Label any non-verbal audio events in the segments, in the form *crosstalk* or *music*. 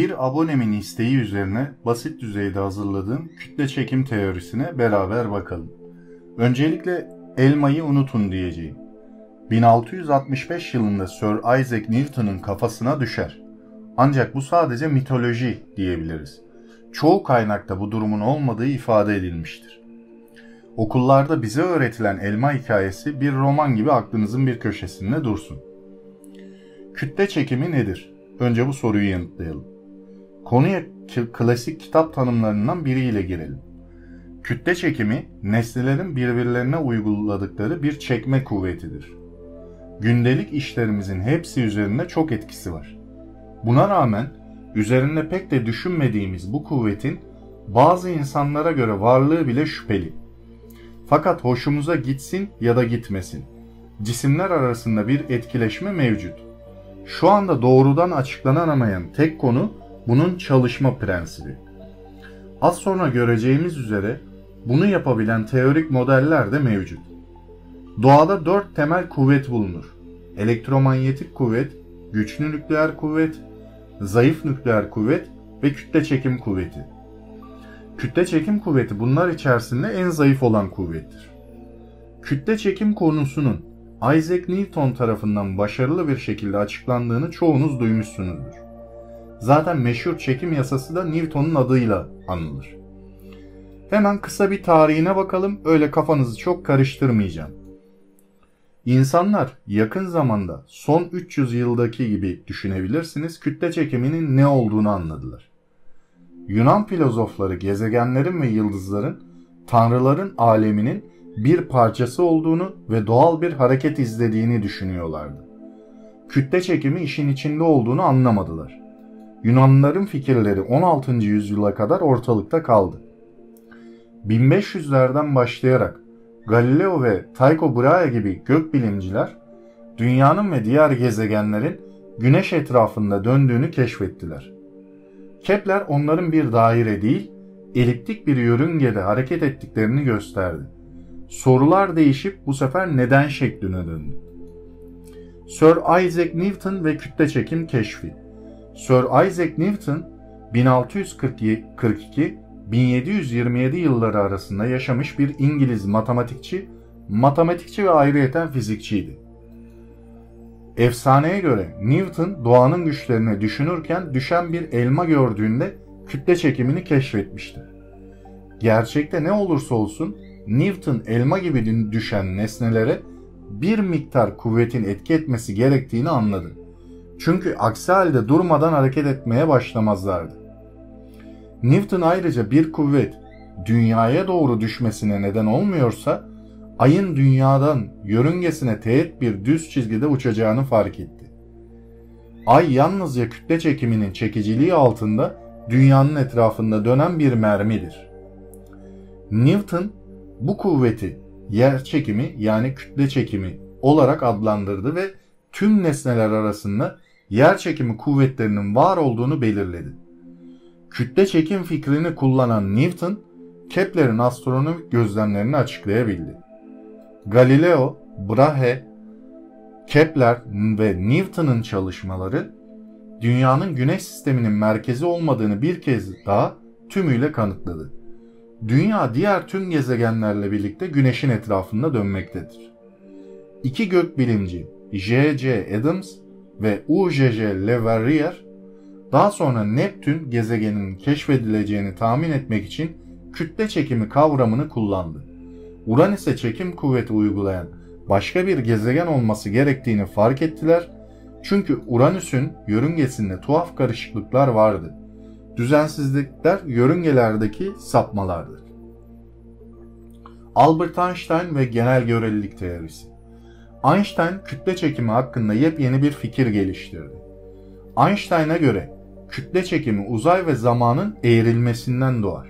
Bir abonemin isteği üzerine basit düzeyde hazırladığım kütle çekim teorisine beraber bakalım. Öncelikle elmayı unutun diyeceğim. 1665 yılında Sir Isaac Newton'un kafasına düşer. Ancak bu sadece mitoloji diyebiliriz. Çoğu kaynakta bu durumun olmadığı ifade edilmiştir. Okullarda bize öğretilen elma hikayesi bir roman gibi aklınızın bir köşesinde dursun. Kütle çekimi nedir? Önce bu soruyu yanıtlayalım. Konuya klasik kitap tanımlarından biriyle girelim. Kütle çekimi, nesnelerin birbirlerine uyguladıkları bir çekme kuvvetidir. Gündelik işlerimizin hepsi üzerinde çok etkisi var. Buna rağmen üzerinde pek de düşünmediğimiz bu kuvvetin bazı insanlara göre varlığı bile şüpheli. Fakat hoşumuza gitsin ya da gitmesin. Cisimler arasında bir etkileşme mevcut. Şu anda doğrudan açıklanamayan tek konu bunun çalışma prensibi. Az sonra göreceğimiz üzere bunu yapabilen teorik modeller de mevcut. Doğada dört temel kuvvet bulunur. Elektromanyetik kuvvet, güçlü nükleer kuvvet, zayıf nükleer kuvvet ve kütle çekim kuvveti. Kütle çekim kuvveti bunlar içerisinde en zayıf olan kuvvettir. Kütle çekim konusunun Isaac Newton tarafından başarılı bir şekilde açıklandığını çoğunuz duymuşsunuzdur. Zaten meşhur çekim yasası da Newton'un adıyla anılır. Hemen kısa bir tarihine bakalım, öyle kafanızı çok karıştırmayacağım. İnsanlar yakın zamanda son 300 yıldaki gibi düşünebilirsiniz kütle çekiminin ne olduğunu anladılar. Yunan filozofları gezegenlerin ve yıldızların tanrıların aleminin bir parçası olduğunu ve doğal bir hareket izlediğini düşünüyorlardı. Kütle çekimi işin içinde olduğunu anlamadılar. Yunanlıların fikirleri 16. yüzyıla kadar ortalıkta kaldı. 1500'lerden başlayarak Galileo ve Tycho Brahe gibi gökbilimciler dünyanın ve diğer gezegenlerin güneş etrafında döndüğünü keşfettiler. Kepler onların bir daire değil, eliptik bir yörüngede hareket ettiklerini gösterdi. Sorular değişip bu sefer neden şekline döndü. Sir Isaac Newton ve kütle çekim keşfi. Sir Isaac Newton 1642-1727 yılları arasında yaşamış bir İngiliz matematikçi, matematikçi ve ayrıyeten fizikçiydi. Efsaneye göre Newton doğanın güçlerini düşünürken düşen bir elma gördüğünde kütle çekimini keşfetmiştir. Gerçekte ne olursa olsun Newton elma gibi düşen nesnelere bir miktar kuvvetin etki etmesi gerektiğini anladı. Çünkü aksi halde durmadan hareket etmeye başlamazlardı. Newton ayrıca bir kuvvet dünyaya doğru düşmesine neden olmuyorsa ayın dünyadan yörüngesine teğet bir düz çizgide uçacağını fark etti. Ay yalnızca kütle çekiminin çekiciliği altında dünyanın etrafında dönen bir mermidir. Newton bu kuvveti yer çekimi yani kütle çekimi olarak adlandırdı ve tüm nesneler arasında yer çekimi kuvvetlerinin var olduğunu belirledi. Kütle çekim fikrini kullanan Newton, Kepler'in astronomik gözlemlerini açıklayabildi. Galileo, Brahe, Kepler ve Newton'un çalışmaları dünyanın güneş sisteminin merkezi olmadığını bir kez daha tümüyle kanıtladı. Dünya diğer tüm gezegenlerle birlikte güneşin etrafında dönmektedir. İki gökbilimci J.J. Adams ve U.J.J. Le Verrier daha sonra Neptün gezegeninin keşfedileceğini tahmin etmek için kütle çekimi kavramını kullandı. Uranüs'e çekim kuvveti uygulayan başka bir gezegen olması gerektiğini fark ettiler çünkü Uranüs'ün yörüngesinde tuhaf karışıklıklar vardı. Düzensizlikler yörüngelerdeki sapmalardır. Albert Einstein ve genel görelilik teorisi Einstein kütle çekimi hakkında yepyeni bir fikir geliştirdi. Einstein'a göre kütle çekimi uzay ve zamanın eğrilmesinden doğar.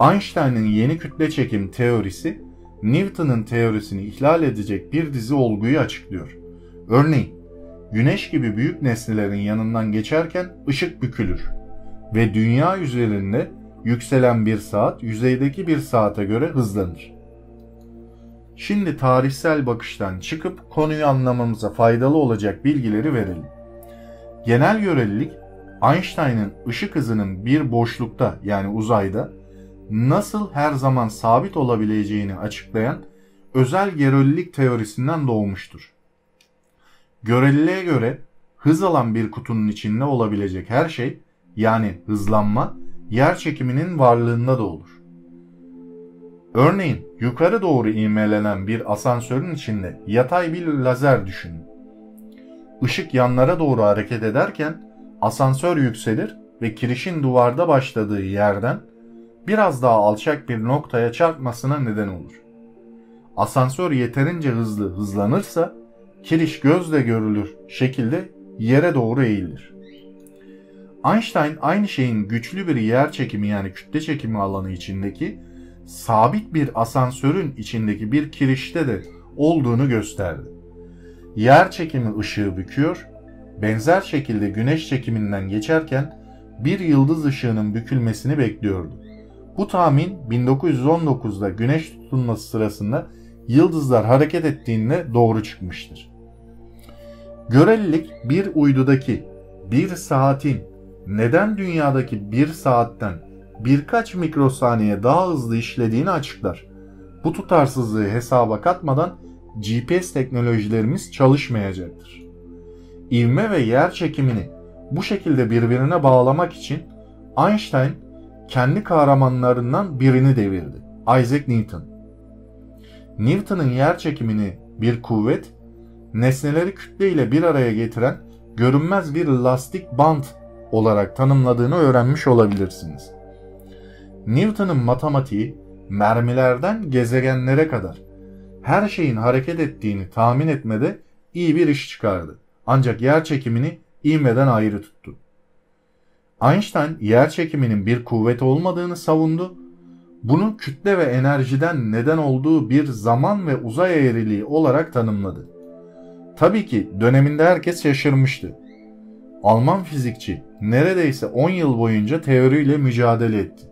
Einstein'ın yeni kütle çekim teorisi Newton'un teorisini ihlal edecek bir dizi olguyu açıklıyor. Örneğin, güneş gibi büyük nesnelerin yanından geçerken ışık bükülür ve dünya üzerinde yükselen bir saat yüzeydeki bir saate göre hızlanır. Şimdi tarihsel bakıştan çıkıp konuyu anlamamıza faydalı olacak bilgileri verelim. Genel görelilik Einstein'ın ışık hızının bir boşlukta yani uzayda nasıl her zaman sabit olabileceğini açıklayan özel görelilik teorisinden doğmuştur. Göreliliğe göre hız alan bir kutunun içinde olabilecek her şey yani hızlanma yer çekiminin varlığında da olur. Örneğin yukarı doğru ivmelenen bir asansörün içinde yatay bir lazer düşünün. Işık yanlara doğru hareket ederken asansör yükselir ve kirişin duvarda başladığı yerden biraz daha alçak bir noktaya çarpmasına neden olur. Asansör yeterince hızlı hızlanırsa kiriş gözle görülür şekilde yere doğru eğilir. Einstein aynı şeyin güçlü bir yer çekimi yani kütle çekimi alanı içindeki sabit bir asansörün içindeki bir kirişte de olduğunu gösterdi. Yer çekimi ışığı büküyor, benzer şekilde güneş çekiminden geçerken bir yıldız ışığının bükülmesini bekliyordu. Bu tahmin 1919'da güneş tutulması sırasında yıldızlar hareket ettiğinde doğru çıkmıştır. Görelilik bir uydudaki bir saatin neden dünyadaki bir saatten birkaç mikrosaniye daha hızlı işlediğini açıklar. Bu tutarsızlığı hesaba katmadan GPS teknolojilerimiz çalışmayacaktır. İvme ve yer çekimini bu şekilde birbirine bağlamak için Einstein kendi kahramanlarından birini devirdi. Isaac Newton. Newton'un yer çekimini bir kuvvet, nesneleri kütle ile bir araya getiren görünmez bir lastik bant olarak tanımladığını öğrenmiş olabilirsiniz. Newton'un matematiği mermilerden gezegenlere kadar her şeyin hareket ettiğini tahmin etmede iyi bir iş çıkardı. Ancak yer çekimini ivmeden ayrı tuttu. Einstein yer çekiminin bir kuvvet olmadığını savundu. Bunu kütle ve enerjiden neden olduğu bir zaman ve uzay eğriliği olarak tanımladı. Tabii ki döneminde herkes şaşırmıştı. Alman fizikçi neredeyse 10 yıl boyunca teoriyle mücadele etti.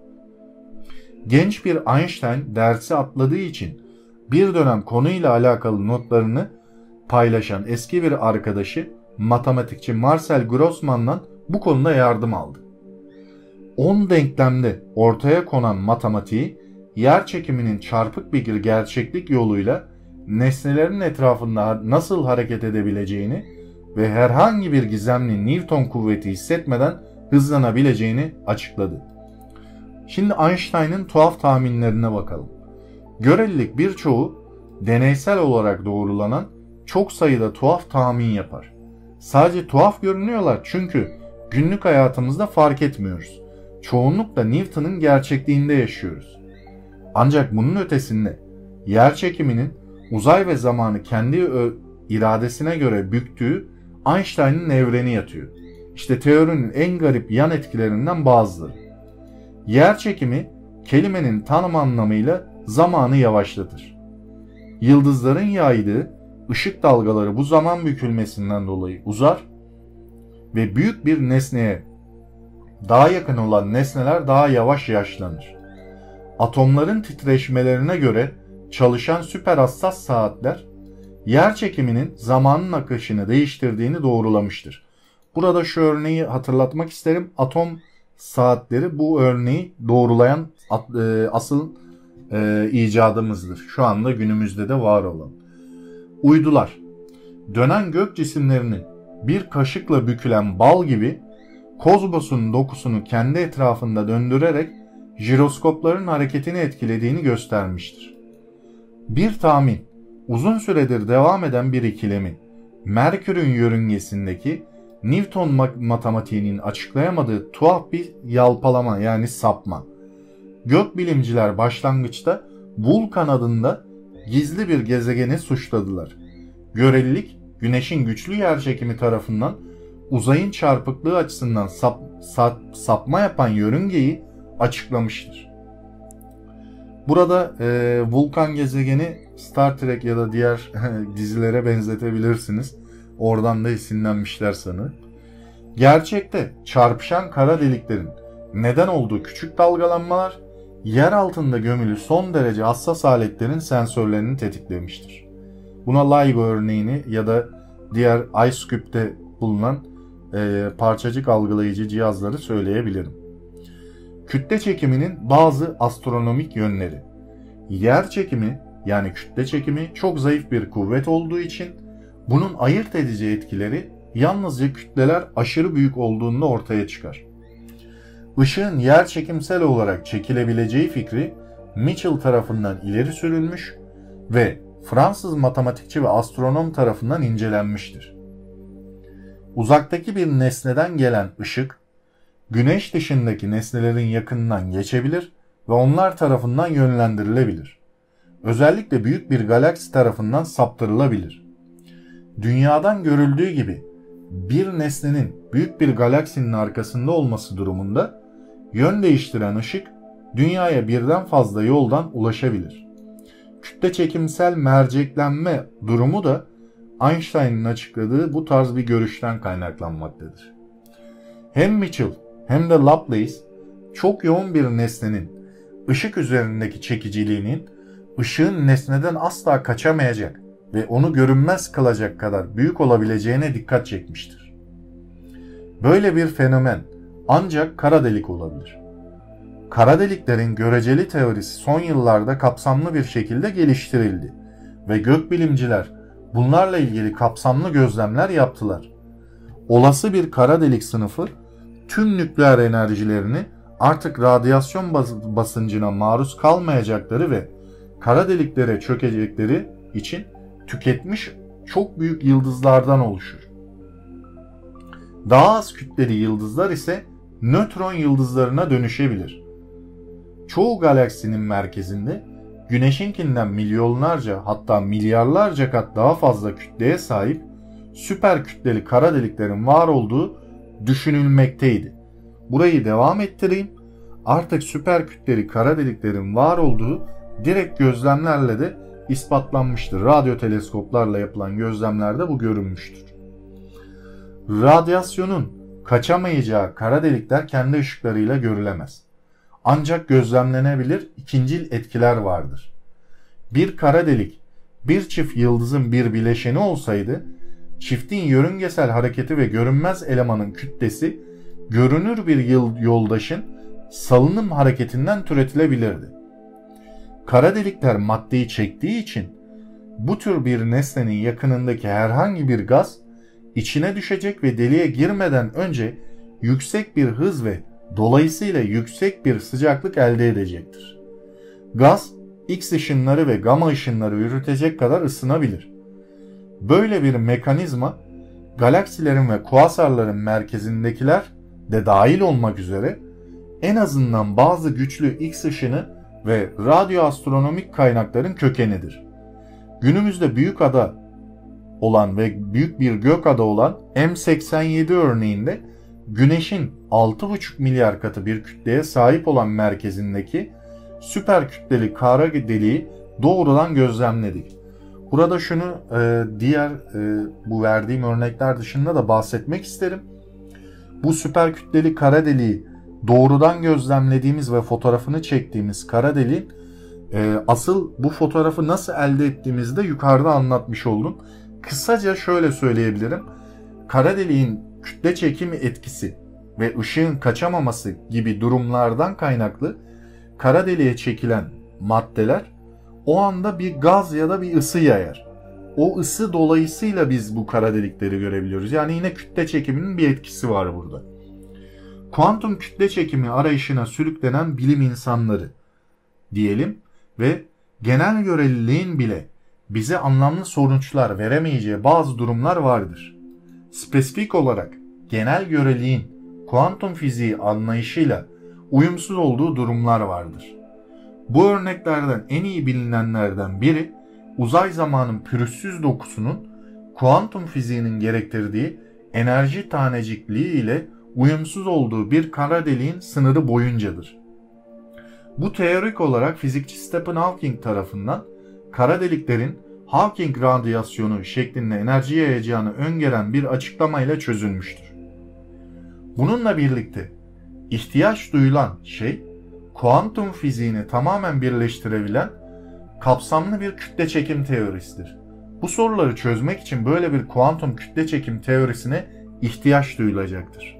Genç bir Einstein dersi atladığı için bir dönem konuyla alakalı notlarını paylaşan eski bir arkadaşı matematikçi Marcel Grossman'dan bu konuda yardım aldı. 10 denklemde ortaya konan matematiği yer çekiminin çarpık bir gerçeklik yoluyla nesnelerin etrafında nasıl hareket edebileceğini ve herhangi bir gizemli Newton kuvveti hissetmeden hızlanabileceğini açıkladı. Şimdi Einstein'ın tuhaf tahminlerine bakalım. Görelilik birçoğu deneysel olarak doğrulanan çok sayıda tuhaf tahmin yapar. Sadece tuhaf görünüyorlar çünkü günlük hayatımızda fark etmiyoruz. Çoğunlukla Newton'un gerçekliğinde yaşıyoruz. Ancak bunun ötesinde yer çekiminin uzay ve zamanı kendi iradesine göre büktüğü Einstein'ın evreni yatıyor. İşte teorinin en garip yan etkilerinden bazıları. Yer çekimi kelimenin tanım anlamıyla zamanı yavaşlatır. Yıldızların yaydığı ışık dalgaları bu zaman bükülmesinden dolayı uzar ve büyük bir nesneye daha yakın olan nesneler daha yavaş yaşlanır. Atomların titreşmelerine göre çalışan süper hassas saatler yer çekiminin zamanın akışını değiştirdiğini doğrulamıştır. Burada şu örneği hatırlatmak isterim. Atom saatleri bu örneği doğrulayan e, asıl e, icadımızdır. Şu anda günümüzde de var olan. Uydular. Dönen gök cisimlerinin bir kaşıkla bükülen bal gibi kozmosun dokusunu kendi etrafında döndürerek jiroskopların hareketini etkilediğini göstermiştir. Bir tahmin, uzun süredir devam eden bir ikilemin, Merkür'ün yörüngesindeki Newton matematiğinin açıklayamadığı tuhaf bir yalpalama yani sapma. Gökbilimciler başlangıçta Vulkan adında gizli bir gezegeni suçladılar. Görelilik, güneşin güçlü yerçekimi tarafından uzayın çarpıklığı açısından sap, sap, sapma yapan yörüngeyi açıklamıştır. Burada e, Vulkan gezegeni Star Trek ya da diğer *laughs* dizilere benzetebilirsiniz. Oradan da esinlenmişler sanı. Gerçekte çarpışan kara deliklerin neden olduğu küçük dalgalanmalar yer altında gömülü son derece hassas aletlerin sensörlerini tetiklemiştir. Buna LIGO örneğini ya da diğer IceCube'de bulunan e, parçacık algılayıcı cihazları söyleyebilirim. Kütle çekiminin bazı astronomik yönleri. Yer çekimi yani kütle çekimi çok zayıf bir kuvvet olduğu için bunun ayırt edici etkileri yalnızca kütleler aşırı büyük olduğunda ortaya çıkar. Işığın yer çekimsel olarak çekilebileceği fikri Mitchell tarafından ileri sürülmüş ve Fransız matematikçi ve astronom tarafından incelenmiştir. Uzaktaki bir nesneden gelen ışık, güneş dışındaki nesnelerin yakınından geçebilir ve onlar tarafından yönlendirilebilir. Özellikle büyük bir galaksi tarafından saptırılabilir. Dünyadan görüldüğü gibi bir nesnenin büyük bir galaksinin arkasında olması durumunda yön değiştiren ışık dünyaya birden fazla yoldan ulaşabilir. Kütle çekimsel merceklenme durumu da Einstein'ın açıkladığı bu tarz bir görüşten kaynaklanmaktadır. Hem Mitchell hem de Laplace çok yoğun bir nesnenin ışık üzerindeki çekiciliğinin ışığın nesneden asla kaçamayacak ve onu görünmez kılacak kadar büyük olabileceğine dikkat çekmiştir. Böyle bir fenomen ancak kara delik olabilir. Kara deliklerin göreceli teorisi son yıllarda kapsamlı bir şekilde geliştirildi ve gökbilimciler bunlarla ilgili kapsamlı gözlemler yaptılar. Olası bir kara delik sınıfı tüm nükleer enerjilerini artık radyasyon basıncına maruz kalmayacakları ve kara deliklere çökecekleri için tüketmiş çok büyük yıldızlardan oluşur. Daha az kütleli yıldızlar ise nötron yıldızlarına dönüşebilir. Çoğu galaksinin merkezinde Güneşinkinden milyonlarca hatta milyarlarca kat daha fazla kütleye sahip süper kütleli kara deliklerin var olduğu düşünülmekteydi. Burayı devam ettireyim. Artık süper kütleli kara deliklerin var olduğu direkt gözlemlerle de ispatlanmıştır. Radyo teleskoplarla yapılan gözlemlerde bu görünmüştür. Radyasyonun kaçamayacağı kara delikler kendi ışıklarıyla görülemez. Ancak gözlemlenebilir ikincil etkiler vardır. Bir kara delik bir çift yıldızın bir bileşeni olsaydı çiftin yörüngesel hareketi ve görünmez elemanın kütlesi görünür bir yoldaşın salınım hareketinden türetilebilirdi. Kara delikler maddeyi çektiği için bu tür bir nesnenin yakınındaki herhangi bir gaz içine düşecek ve deliğe girmeden önce yüksek bir hız ve dolayısıyla yüksek bir sıcaklık elde edecektir. Gaz, X ışınları ve gamma ışınları yürütecek kadar ısınabilir. Böyle bir mekanizma galaksilerin ve kuasarların merkezindekiler de dahil olmak üzere en azından bazı güçlü X ışını ve radyoastronomik kaynakların kökenidir. Günümüzde büyük ada olan ve büyük bir gök ada olan M87 örneğinde Güneş'in 6,5 milyar katı bir kütleye sahip olan merkezindeki süper kütleli kara deliği doğrudan gözlemledik. Burada şunu e, diğer e, bu verdiğim örnekler dışında da bahsetmek isterim. Bu süper kütleli kara deliği doğrudan gözlemlediğimiz ve fotoğrafını çektiğimiz kara deliğin e, asıl bu fotoğrafı nasıl elde ettiğimizi de yukarıda anlatmış oldum. Kısaca şöyle söyleyebilirim. Kara deliğin kütle çekimi etkisi ve ışığın kaçamaması gibi durumlardan kaynaklı kara deliğe çekilen maddeler o anda bir gaz ya da bir ısı yayar. O ısı dolayısıyla biz bu kara delikleri görebiliyoruz. Yani yine kütle çekiminin bir etkisi var burada. Kuantum kütle çekimi arayışına sürüklenen bilim insanları diyelim ve genel göreliliğin bile bize anlamlı sonuçlar veremeyeceği bazı durumlar vardır. Spesifik olarak genel göreliğin kuantum fiziği anlayışıyla uyumsuz olduğu durumlar vardır. Bu örneklerden en iyi bilinenlerden biri uzay zamanın pürüzsüz dokusunun kuantum fiziğinin gerektirdiği enerji tanecikliği ile uyumsuz olduğu bir kara deliğin sınırı boyuncadır. Bu teorik olarak fizikçi Stephen Hawking tarafından kara deliklerin Hawking radyasyonu şeklinde enerji yayacağını öngören bir açıklamayla çözülmüştür. Bununla birlikte ihtiyaç duyulan şey kuantum fiziğini tamamen birleştirebilen kapsamlı bir kütle çekim teorisidir. Bu soruları çözmek için böyle bir kuantum kütle çekim teorisine ihtiyaç duyulacaktır.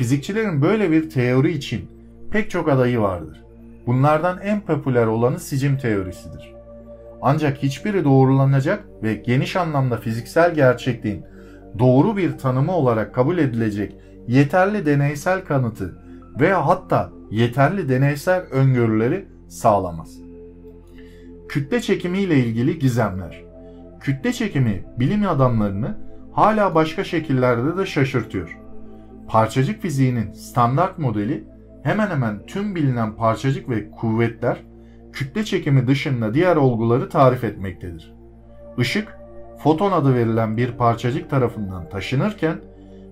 Fizikçilerin böyle bir teori için pek çok adayı vardır. Bunlardan en popüler olanı sicim teorisidir. Ancak hiçbiri doğrulanacak ve geniş anlamda fiziksel gerçekliğin doğru bir tanımı olarak kabul edilecek yeterli deneysel kanıtı veya hatta yeterli deneysel öngörüleri sağlamaz. Kütle çekimi ile ilgili gizemler. Kütle çekimi bilim adamlarını hala başka şekillerde de şaşırtıyor. Parçacık fiziğinin standart modeli hemen hemen tüm bilinen parçacık ve kuvvetler kütle çekimi dışında diğer olguları tarif etmektedir. Işık, foton adı verilen bir parçacık tarafından taşınırken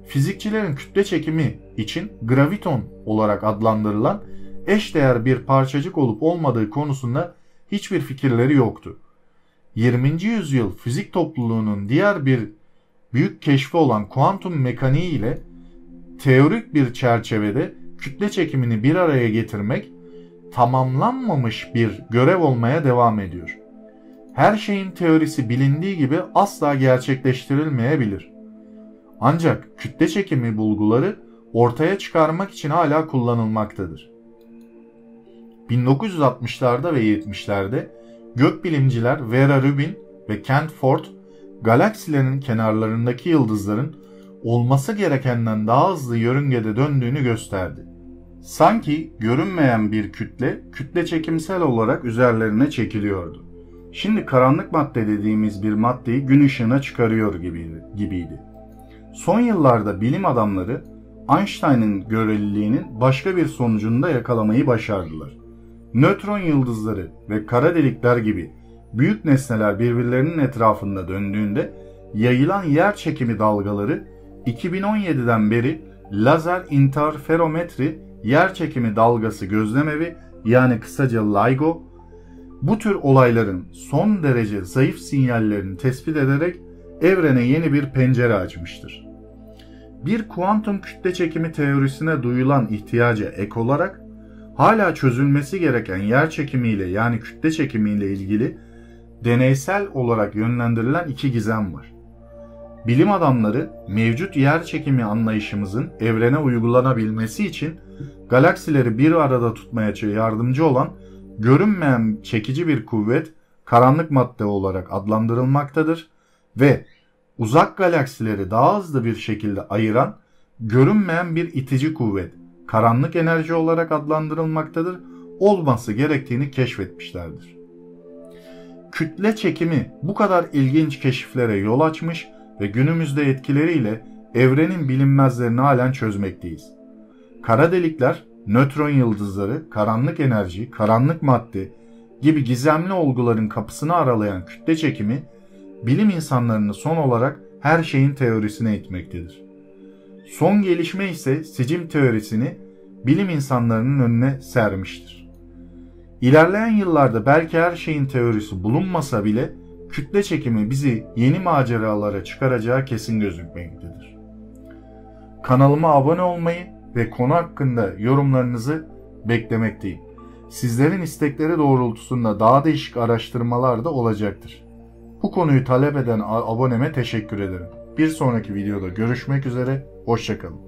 fizikçilerin kütle çekimi için graviton olarak adlandırılan eşdeğer bir parçacık olup olmadığı konusunda hiçbir fikirleri yoktu. 20. yüzyıl fizik topluluğunun diğer bir büyük keşfi olan kuantum mekaniği ile teorik bir çerçevede kütle çekimini bir araya getirmek tamamlanmamış bir görev olmaya devam ediyor. Her şeyin teorisi bilindiği gibi asla gerçekleştirilmeyebilir. Ancak kütle çekimi bulguları ortaya çıkarmak için hala kullanılmaktadır. 1960'larda ve 70'lerde gökbilimciler Vera Rubin ve Kent Ford galaksilerin kenarlarındaki yıldızların olması gerekenden daha hızlı yörüngede döndüğünü gösterdi. Sanki görünmeyen bir kütle, kütle çekimsel olarak üzerlerine çekiliyordu. Şimdi karanlık madde dediğimiz bir maddeyi gün ışığına çıkarıyor gibiydi. Son yıllarda bilim adamları Einstein'ın göreliliğinin başka bir sonucunu da yakalamayı başardılar. Nötron yıldızları ve kara delikler gibi büyük nesneler birbirlerinin etrafında döndüğünde yayılan yer çekimi dalgaları 2017'den beri lazer interferometri yer çekimi dalgası gözlemevi yani kısaca LIGO bu tür olayların son derece zayıf sinyallerini tespit ederek evrene yeni bir pencere açmıştır. Bir kuantum kütle çekimi teorisine duyulan ihtiyaca ek olarak hala çözülmesi gereken yer çekimiyle yani kütle çekimiyle ilgili deneysel olarak yönlendirilen iki gizem var. Bilim adamları mevcut yer çekimi anlayışımızın evrene uygulanabilmesi için galaksileri bir arada tutmaya yardımcı olan görünmeyen çekici bir kuvvet karanlık madde olarak adlandırılmaktadır ve uzak galaksileri daha hızlı bir şekilde ayıran görünmeyen bir itici kuvvet karanlık enerji olarak adlandırılmaktadır olması gerektiğini keşfetmişlerdir. Kütle çekimi bu kadar ilginç keşiflere yol açmış ve günümüzde etkileriyle evrenin bilinmezlerini halen çözmekteyiz. Kara delikler, nötron yıldızları, karanlık enerji, karanlık madde gibi gizemli olguların kapısını aralayan kütle çekimi bilim insanlarını son olarak her şeyin teorisine itmektedir. Son gelişme ise sicim teorisini bilim insanlarının önüne sermiştir. İlerleyen yıllarda belki her şeyin teorisi bulunmasa bile kütle çekimi bizi yeni maceralara çıkaracağı kesin gözükmektedir. Kanalıma abone olmayı ve konu hakkında yorumlarınızı beklemekteyim. Sizlerin istekleri doğrultusunda daha değişik araştırmalar da olacaktır. Bu konuyu talep eden aboneme teşekkür ederim. Bir sonraki videoda görüşmek üzere, hoşçakalın.